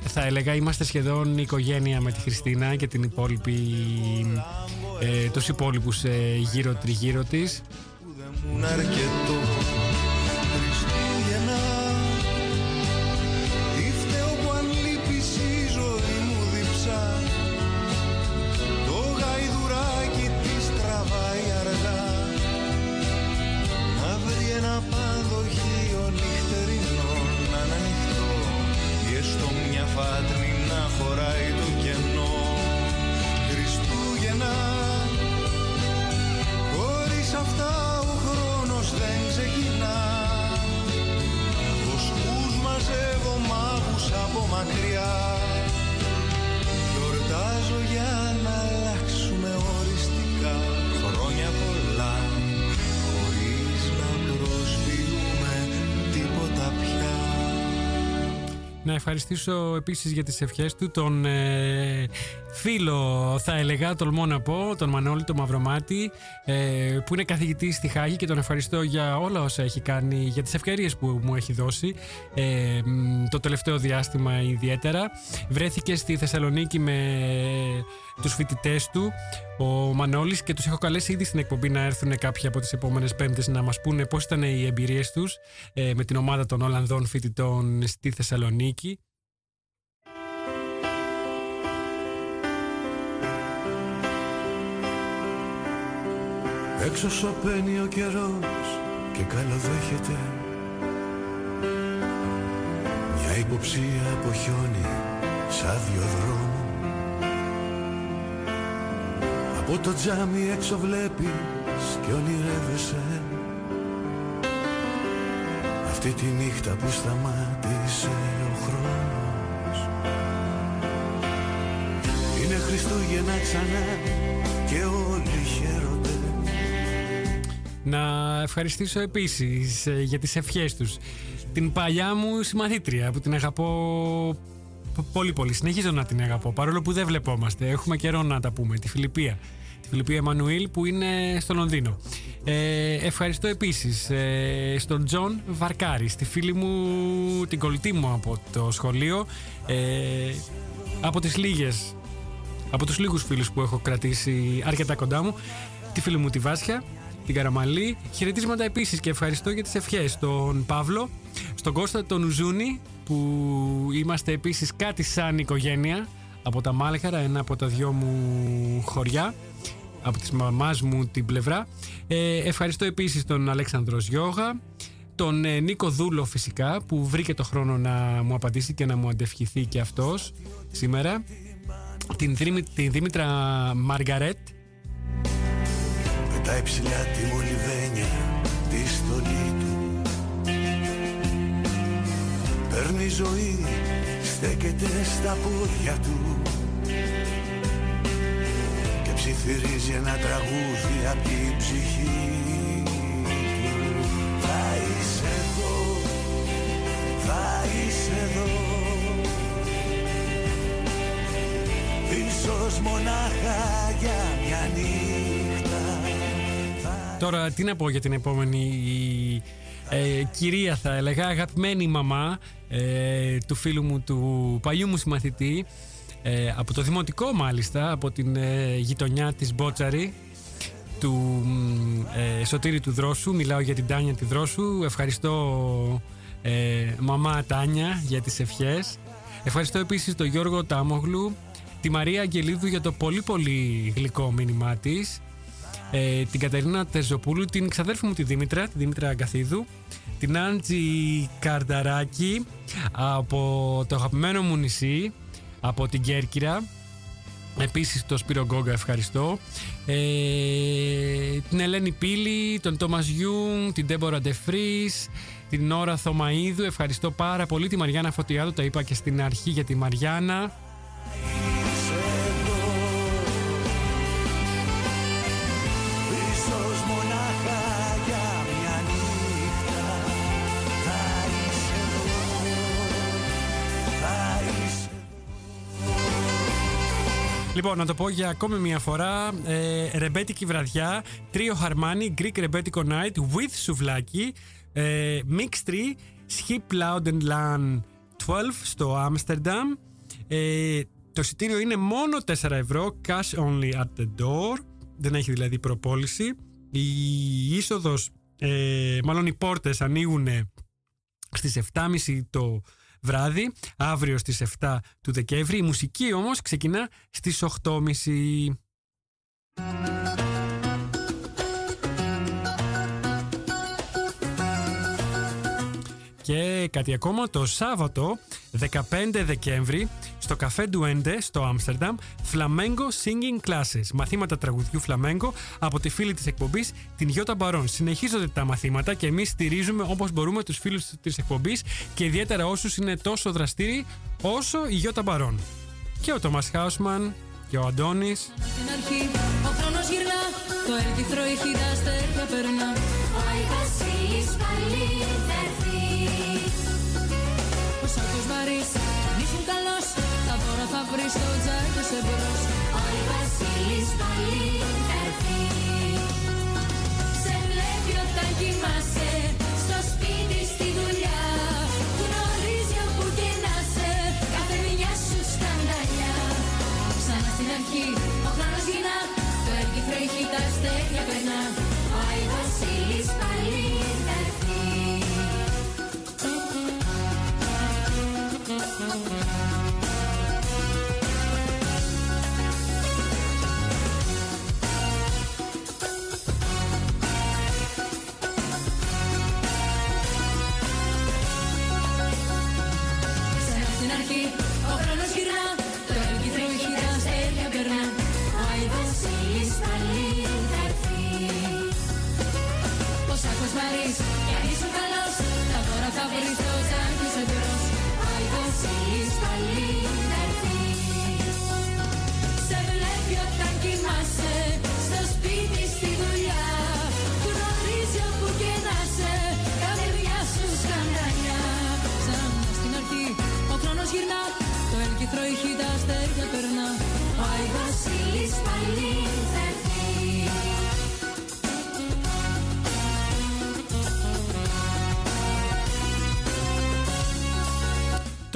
θα έλεγα είμαστε σχεδόν οικογένεια με τη Χριστίνα και την υπόλοιπη, ε, τους υπόλοιπους ε, γύρω τριγύρω της. Να ευχαριστήσω επίσης για τις ευχές του τον ε, φίλο, θα έλεγα, τολμώ να πω, τον Μανώλη τον Μαυρομάτη, ε, που είναι καθηγητής στη Χάγη και τον ευχαριστώ για όλα όσα έχει κάνει, για τις ευκαιρίες που μου έχει δώσει ε, μ, το τελευταίο διάστημα ιδιαίτερα. Βρέθηκε στη Θεσσαλονίκη με τους φοιτητές του, ο Μανώλης, και τους έχω καλέσει ήδη στην εκπομπή να έρθουν κάποιοι από τις επόμενες πέμπτες να μας πούνε πώς ήταν οι εμπειρίες τους ε, με την ομάδα των Ολλανδών φοιτητών στη Θεσσαλονίκη. Έξω σωπαίνει ο καιρός και καλοδέχεται. Μια υποψία από χιόνι σαν δρόμο Από το τζάμι έξω βλέπεις και ονειρεύεσαι. Αυτή τη νύχτα που σταμάτησε ο χρόνος. Είναι Χριστούγεννα ξανά και όλοι χαίρονται Να ευχαριστήσω επίσης ε, για τις ευχές τους την παλιά μου συμμαθήτρια που την αγαπώ π- πολύ πολύ. Συνεχίζω να την αγαπώ παρόλο που δεν βλεπόμαστε. Έχουμε καιρό να τα πούμε. Τη Φιλιππία. Τη Φιλιππία Εμμανουήλ που είναι στο Λονδίνο. Ε, ευχαριστώ επίσης ε, στον Τζον Βαρκάρη, στη φίλη μου, την κολλητή μου από το σχολείο. Ε, από τις λίγες από τους λίγους φίλους που έχω κρατήσει αρκετά κοντά μου, τη φίλη μου τη Βάσια, την Καραμαλή. Χαιρετίσματα επίσης και ευχαριστώ για τις ευχές. Τον Παύλο, στον Κώστα τον Ουζούνη, που είμαστε επίσης κάτι σαν οικογένεια, από τα Μάλχαρα, ένα από τα δυο μου χωριά, από της μαμάς μου την πλευρά. Ε, ευχαριστώ επίσης τον Αλέξανδρος Γιώγα, τον ε, Νίκο Δούλο φυσικά που βρήκε το χρόνο να μου απαντήσει και να μου αντευχηθεί και αυτός σήμερα την, Δήμη- την Δήμητρα Μαργαρέτ Πετάει ψηλά τη μολυβένια τη στολή του. Παίρνει ζωή, στέκεται στα πόδια του. Και ψιθυρίζει ένα τραγούδι απ' την ψυχή του. Θα είσαι εδώ, θα είσαι εδώ Ίσως μονάχα για μια νύχτα Τώρα τι να πω για την επόμενη ε, κυρία θα έλεγα αγαπημένη μαμά ε, του φίλου μου του παλιού μου συμμαθητή ε, από το δημοτικό μάλιστα από την ε, γειτονιά της Μπότσαρη του μ, ε, Σωτήρη του Δρόσου. Μιλάω για την Τάνια τη Δρόσου. Ευχαριστώ ε, μαμά Τάνια για τις ευχές. Ευχαριστώ επίσης τον Γιώργο Τάμογλου τη Μαρία Αγγελίδου για το πολύ πολύ γλυκό μήνυμά της ε, την Κατερίνα Τερζοπούλου, την ξαδέρφη μου τη Δήμητρα, τη Δήμητρα Αγκαθίδου, την Άντζη Καρνταράκη από το αγαπημένο μου νησί, από την Κέρκυρα, Επίσης το Σπύρο Γκόγκα ευχαριστώ. Ε, την Ελένη Πύλη, τον Τόμας Γιούγκ, την Τέμπορα Ντεφρίς, την Ωρα Θωμαίδου. Ευχαριστώ πάρα πολύ. Τη Μαριάννα Φωτιάδου, τα είπα και στην αρχή για τη Μαριάννα. Λοιπόν, να το πω για ακόμη μια φορά. Ε, ρεμπέτικη βραδιά. Τρίο Χαρμάνι, Greek Rebetiko Night with σουβλάκι. Ε, Mix 3, Skip Loud and Lan 12 στο Άμστερνταμ. Ε, το εισιτήριο είναι μόνο 4 ευρώ, cash only at the door. Δεν έχει δηλαδή προπόληση. Η είσοδος, ε, μάλλον οι πόρτες ανοίγουν στις 7.30 το βράδυ, αύριο στις 7 του Δεκέμβρη. Η μουσική όμως ξεκινά στις 8.30. Και κάτι ακόμα, το Σάββατο 15 Δεκέμβρη στο καφέ Ντουέντε στο Άμστερνταμ Flamengo Singing Classes. Μαθήματα τραγουδιού φλαμέγκο από τη φίλη της εκπομπής την Γιώτα Μπαρόν. Συνεχίζονται τα μαθήματα και εμείς στηρίζουμε όπως μπορούμε τους φίλους της εκπομπής και ιδιαίτερα όσους είναι τόσο δραστήριοι όσο η Γιώτα Μπαρόν. Και ο Τόμας Χάουσμαν και ο Αντώνης Στην αρχή ο χρόνος γυρνά Το έλκυθρο ηχεί τα αστέρια περνά Ο Άι Βασίλης πάλι θα έρθει Ο Σάκος Μαρίς αν ήσουν καλός. Τα δώρα θα βρεις στο τζάκι σε μπρος Ο Άι Βασίλης πάλι θα έρθει. Σε βλέπει όταν κοιμάσαι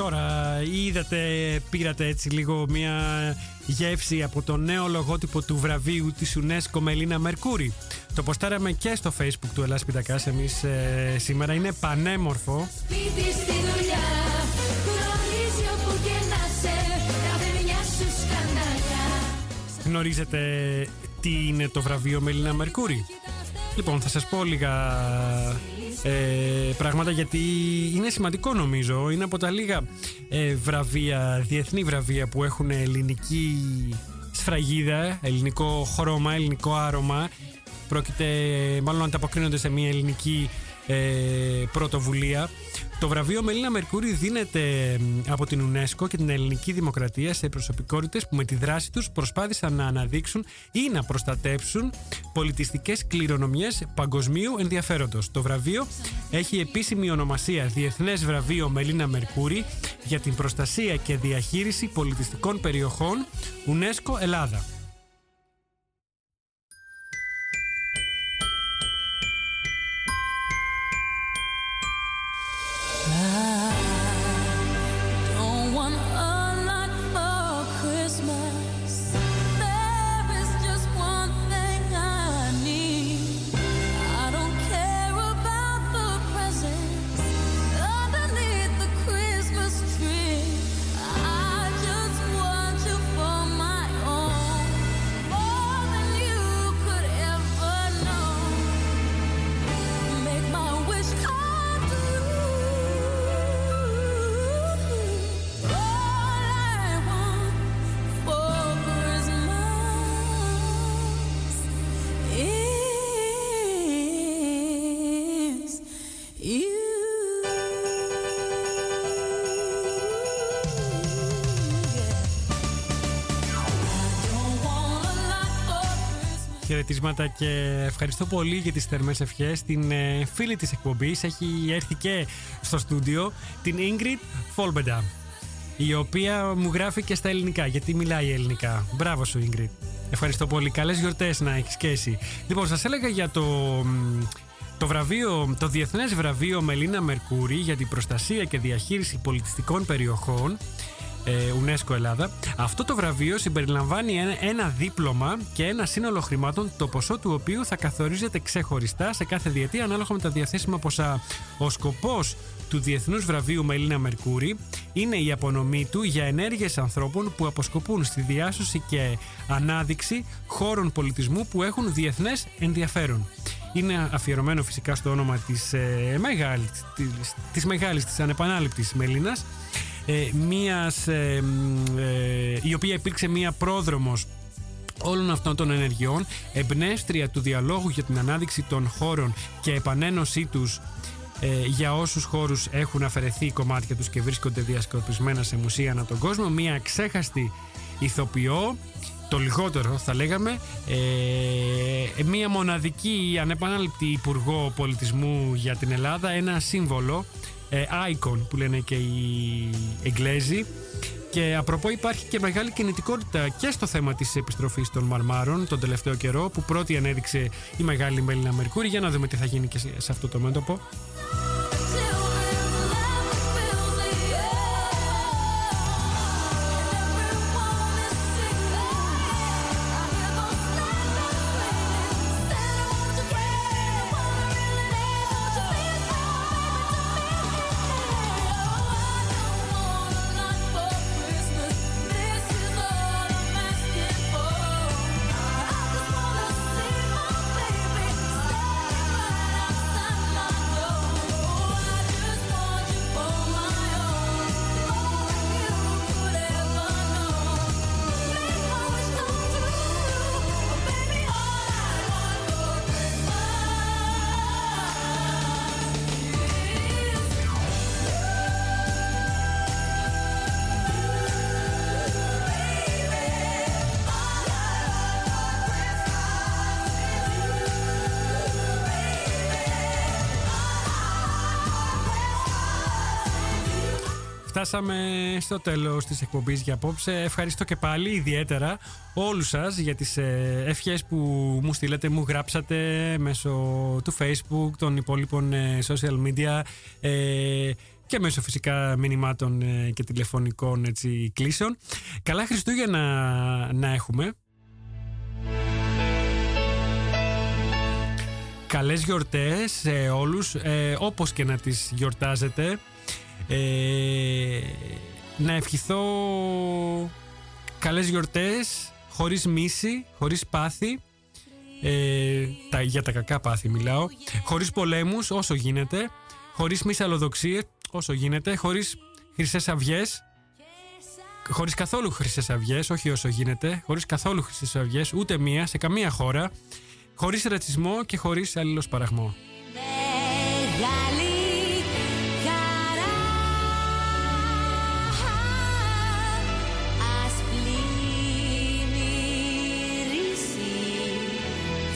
Τώρα είδατε, πήρατε έτσι λίγο μια γεύση από το νέο λογότυπο του βραβείου της UNESCO Μελίνα Μερκούρη; Το ποστάραμε και στο facebook του Ελλάς Πιτακάς εμείς ε, σήμερα. Είναι πανέμορφο. Σπίτι, στη δουλειά Γνωρίζει όπου και να σε Κάθε μια σου σκανδαλιά Γνωρίζετε τι είναι το βραβείο Μελίνα Μερκούρη; Λοιπόν, θα σας πω λίγα ε, πράγματα γιατί είναι σημαντικό νομίζω. Είναι από τα λίγα ε, βραβεία, διεθνή βραβεία που έχουν ελληνική σφραγίδα, ελληνικό χρώμα, ελληνικό άρωμα. Πρόκειται μάλλον να ανταποκρίνονται σε μια ελληνική ε, πρωτοβουλία. Το βραβείο Μελίνα Μερκούρη δίνεται μ, από την UNESCO και την ελληνική δημοκρατία σε προσωπικότητες που με τη δράση τους προσπάθησαν να αναδείξουν ή να προστατέψουν πολιτιστικές κληρονομιές παγκοσμίου ενδιαφέροντος. Το βραβείο έχει επίσημη ονομασία Διεθνές Βραβείο Μελίνα Μερκούρη για την προστασία και διαχείριση πολιτιστικών περιοχών UNESCO Ελλάδα. Χαιρετίσματα και ευχαριστώ πολύ για τις θερμές ευχές. Την ε, φίλη της εκπομπής έχει έρθει και στο στούντιο, την Ingrid Φόλμπεντα, η οποία μου γράφει και στα ελληνικά, γιατί μιλάει ελληνικά. Μπράβο σου Ingrid. Ευχαριστώ πολύ. Καλές γιορτές να έχεις και εσύ. Λοιπόν, σας έλεγα για το... μ, Το βραβείο, το Διεθνές Βραβείο Μελίνα Μερκούρη για την προστασία και διαχείριση πολιτιστικών περιοχών ε, UNESCO Ελλάδα. Αυτό το βραβείο συμπεριλαμβάνει ένα, ένα δίπλωμα και ένα σύνολο χρημάτων, το ποσό του οποίου θα καθορίζεται ξεχωριστά σε κάθε διετία ανάλογα με τα διαθέσιμα ποσά. Ο σκοπός του Διεθνούς Βραβείου Μελίνα Μερκούρη είναι η απονομή του για ενέργειες ανθρώπων που αποσκοπούν στη διάσωση και ανάδειξη χώρων πολιτισμού που έχουν διεθνές ενδιαφέρον. Είναι αφιερωμένο φυσικά στο όνομα της, ε, μεγάλης, της, της μεγάλης, της ανεπανάληπτης Μελίνας ε, μίας, ε, μ, ε, η οποία υπήρξε μία πρόδρομος όλων αυτών των ενεργειών, εμπνεύστρια του διαλόγου για την ανάδειξη των χώρων και επανένωσή τους ε, για όσους χώρους έχουν αφαιρεθεί κομμάτια τους και βρίσκονται διασκορπισμένα σε μουσεία ανά τον κόσμο, μία ξέχαστη ηθοποιό, το λιγότερο θα λέγαμε, ε, μία μοναδική ανεπανάληπτη υπουργό πολιτισμού για την Ελλάδα, ένα σύμβολο, ε, icon που λένε και οι Εγγλέζοι, και απροπό υπάρχει και μεγάλη κινητικότητα και στο θέμα της επιστροφής των Μαρμάρων τον τελευταίο καιρό που πρώτη ανέδειξε η μεγάλη Μέλινα Μερκούρη. Για να δούμε τι θα γίνει και σε- σε αυτό το μέτωπο. Φτάσαμε στο τέλος της εκπομπής για απόψε. Ευχαριστώ και πάλι ιδιαίτερα όλους σας για τις ε, ευχές που μου στείλατε, μου γράψατε μέσω του Facebook, των υπόλοιπων ε, social media ε, και μέσω φυσικά μηνυμάτων ε, και τηλεφωνικών έτσι, κλήσεων. Καλά Χριστούγεννα να έχουμε. Καλές γιορτές σε όλους, ε, όπως και να τις γιορτάζετε. Ε, να ευχηθώ καλές γιορτές, χωρίς μίση, χωρίς πάθη, ε, τα, για τα κακά πάθη μιλάω, χωρίς πολέμους όσο γίνεται, χωρίς μυσαλλοδοξίες όσο γίνεται, χωρίς χρυσές αυγές, χωρίς καθόλου χρυσές αυγές, όχι όσο γίνεται, χωρίς καθόλου χρυσές αυγές, ούτε μία, σε καμία χώρα, χωρίς ρατσισμό και χωρίς αλληλοσπαραγμό. Μεγάλη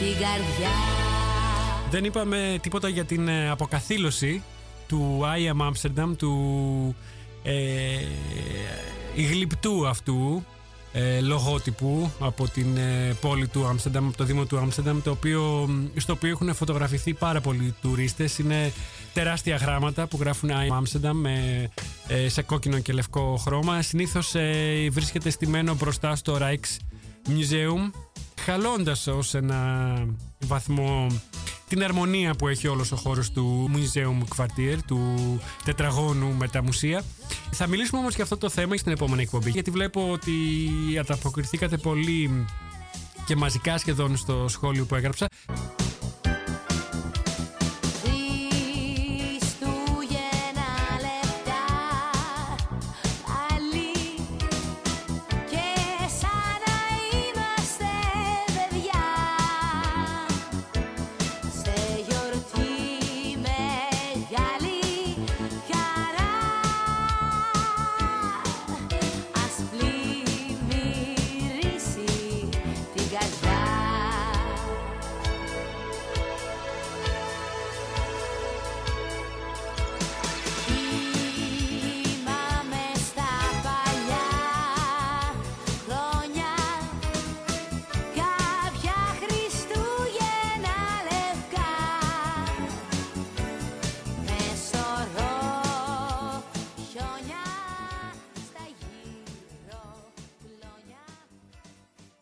την καρδιά Δεν είπαμε τίποτα για την ε, αποκαθήλωση του I Am Amsterdam, του ε, γλυπτού αυτού ε, λογότυπου από την ε, πόλη του Άμστερνταμ, από το Δήμο του Άμστερνταμ, το οποίο, στο οποίο έχουν φωτογραφηθεί πάρα πολλοί τουρίστες. Είναι τεράστια γράμματα που γράφουν I Am Amsterdam με, ε, σε κόκκινο και λευκό χρώμα. Συνήθως ε, βρίσκεται στημένο μπροστά στο Rijksmuseum χαλώντας ως ένα βαθμό την αρμονία που έχει όλος ο χώρος του Museum Quartier, του τετραγώνου με τα μουσεία. Θα μιλήσουμε όμως για αυτό το θέμα στην επόμενη εκπομπή, γιατί βλέπω ότι ανταποκριθήκατε πολύ και μαζικά σχεδόν στο σχόλιο που έγραψα.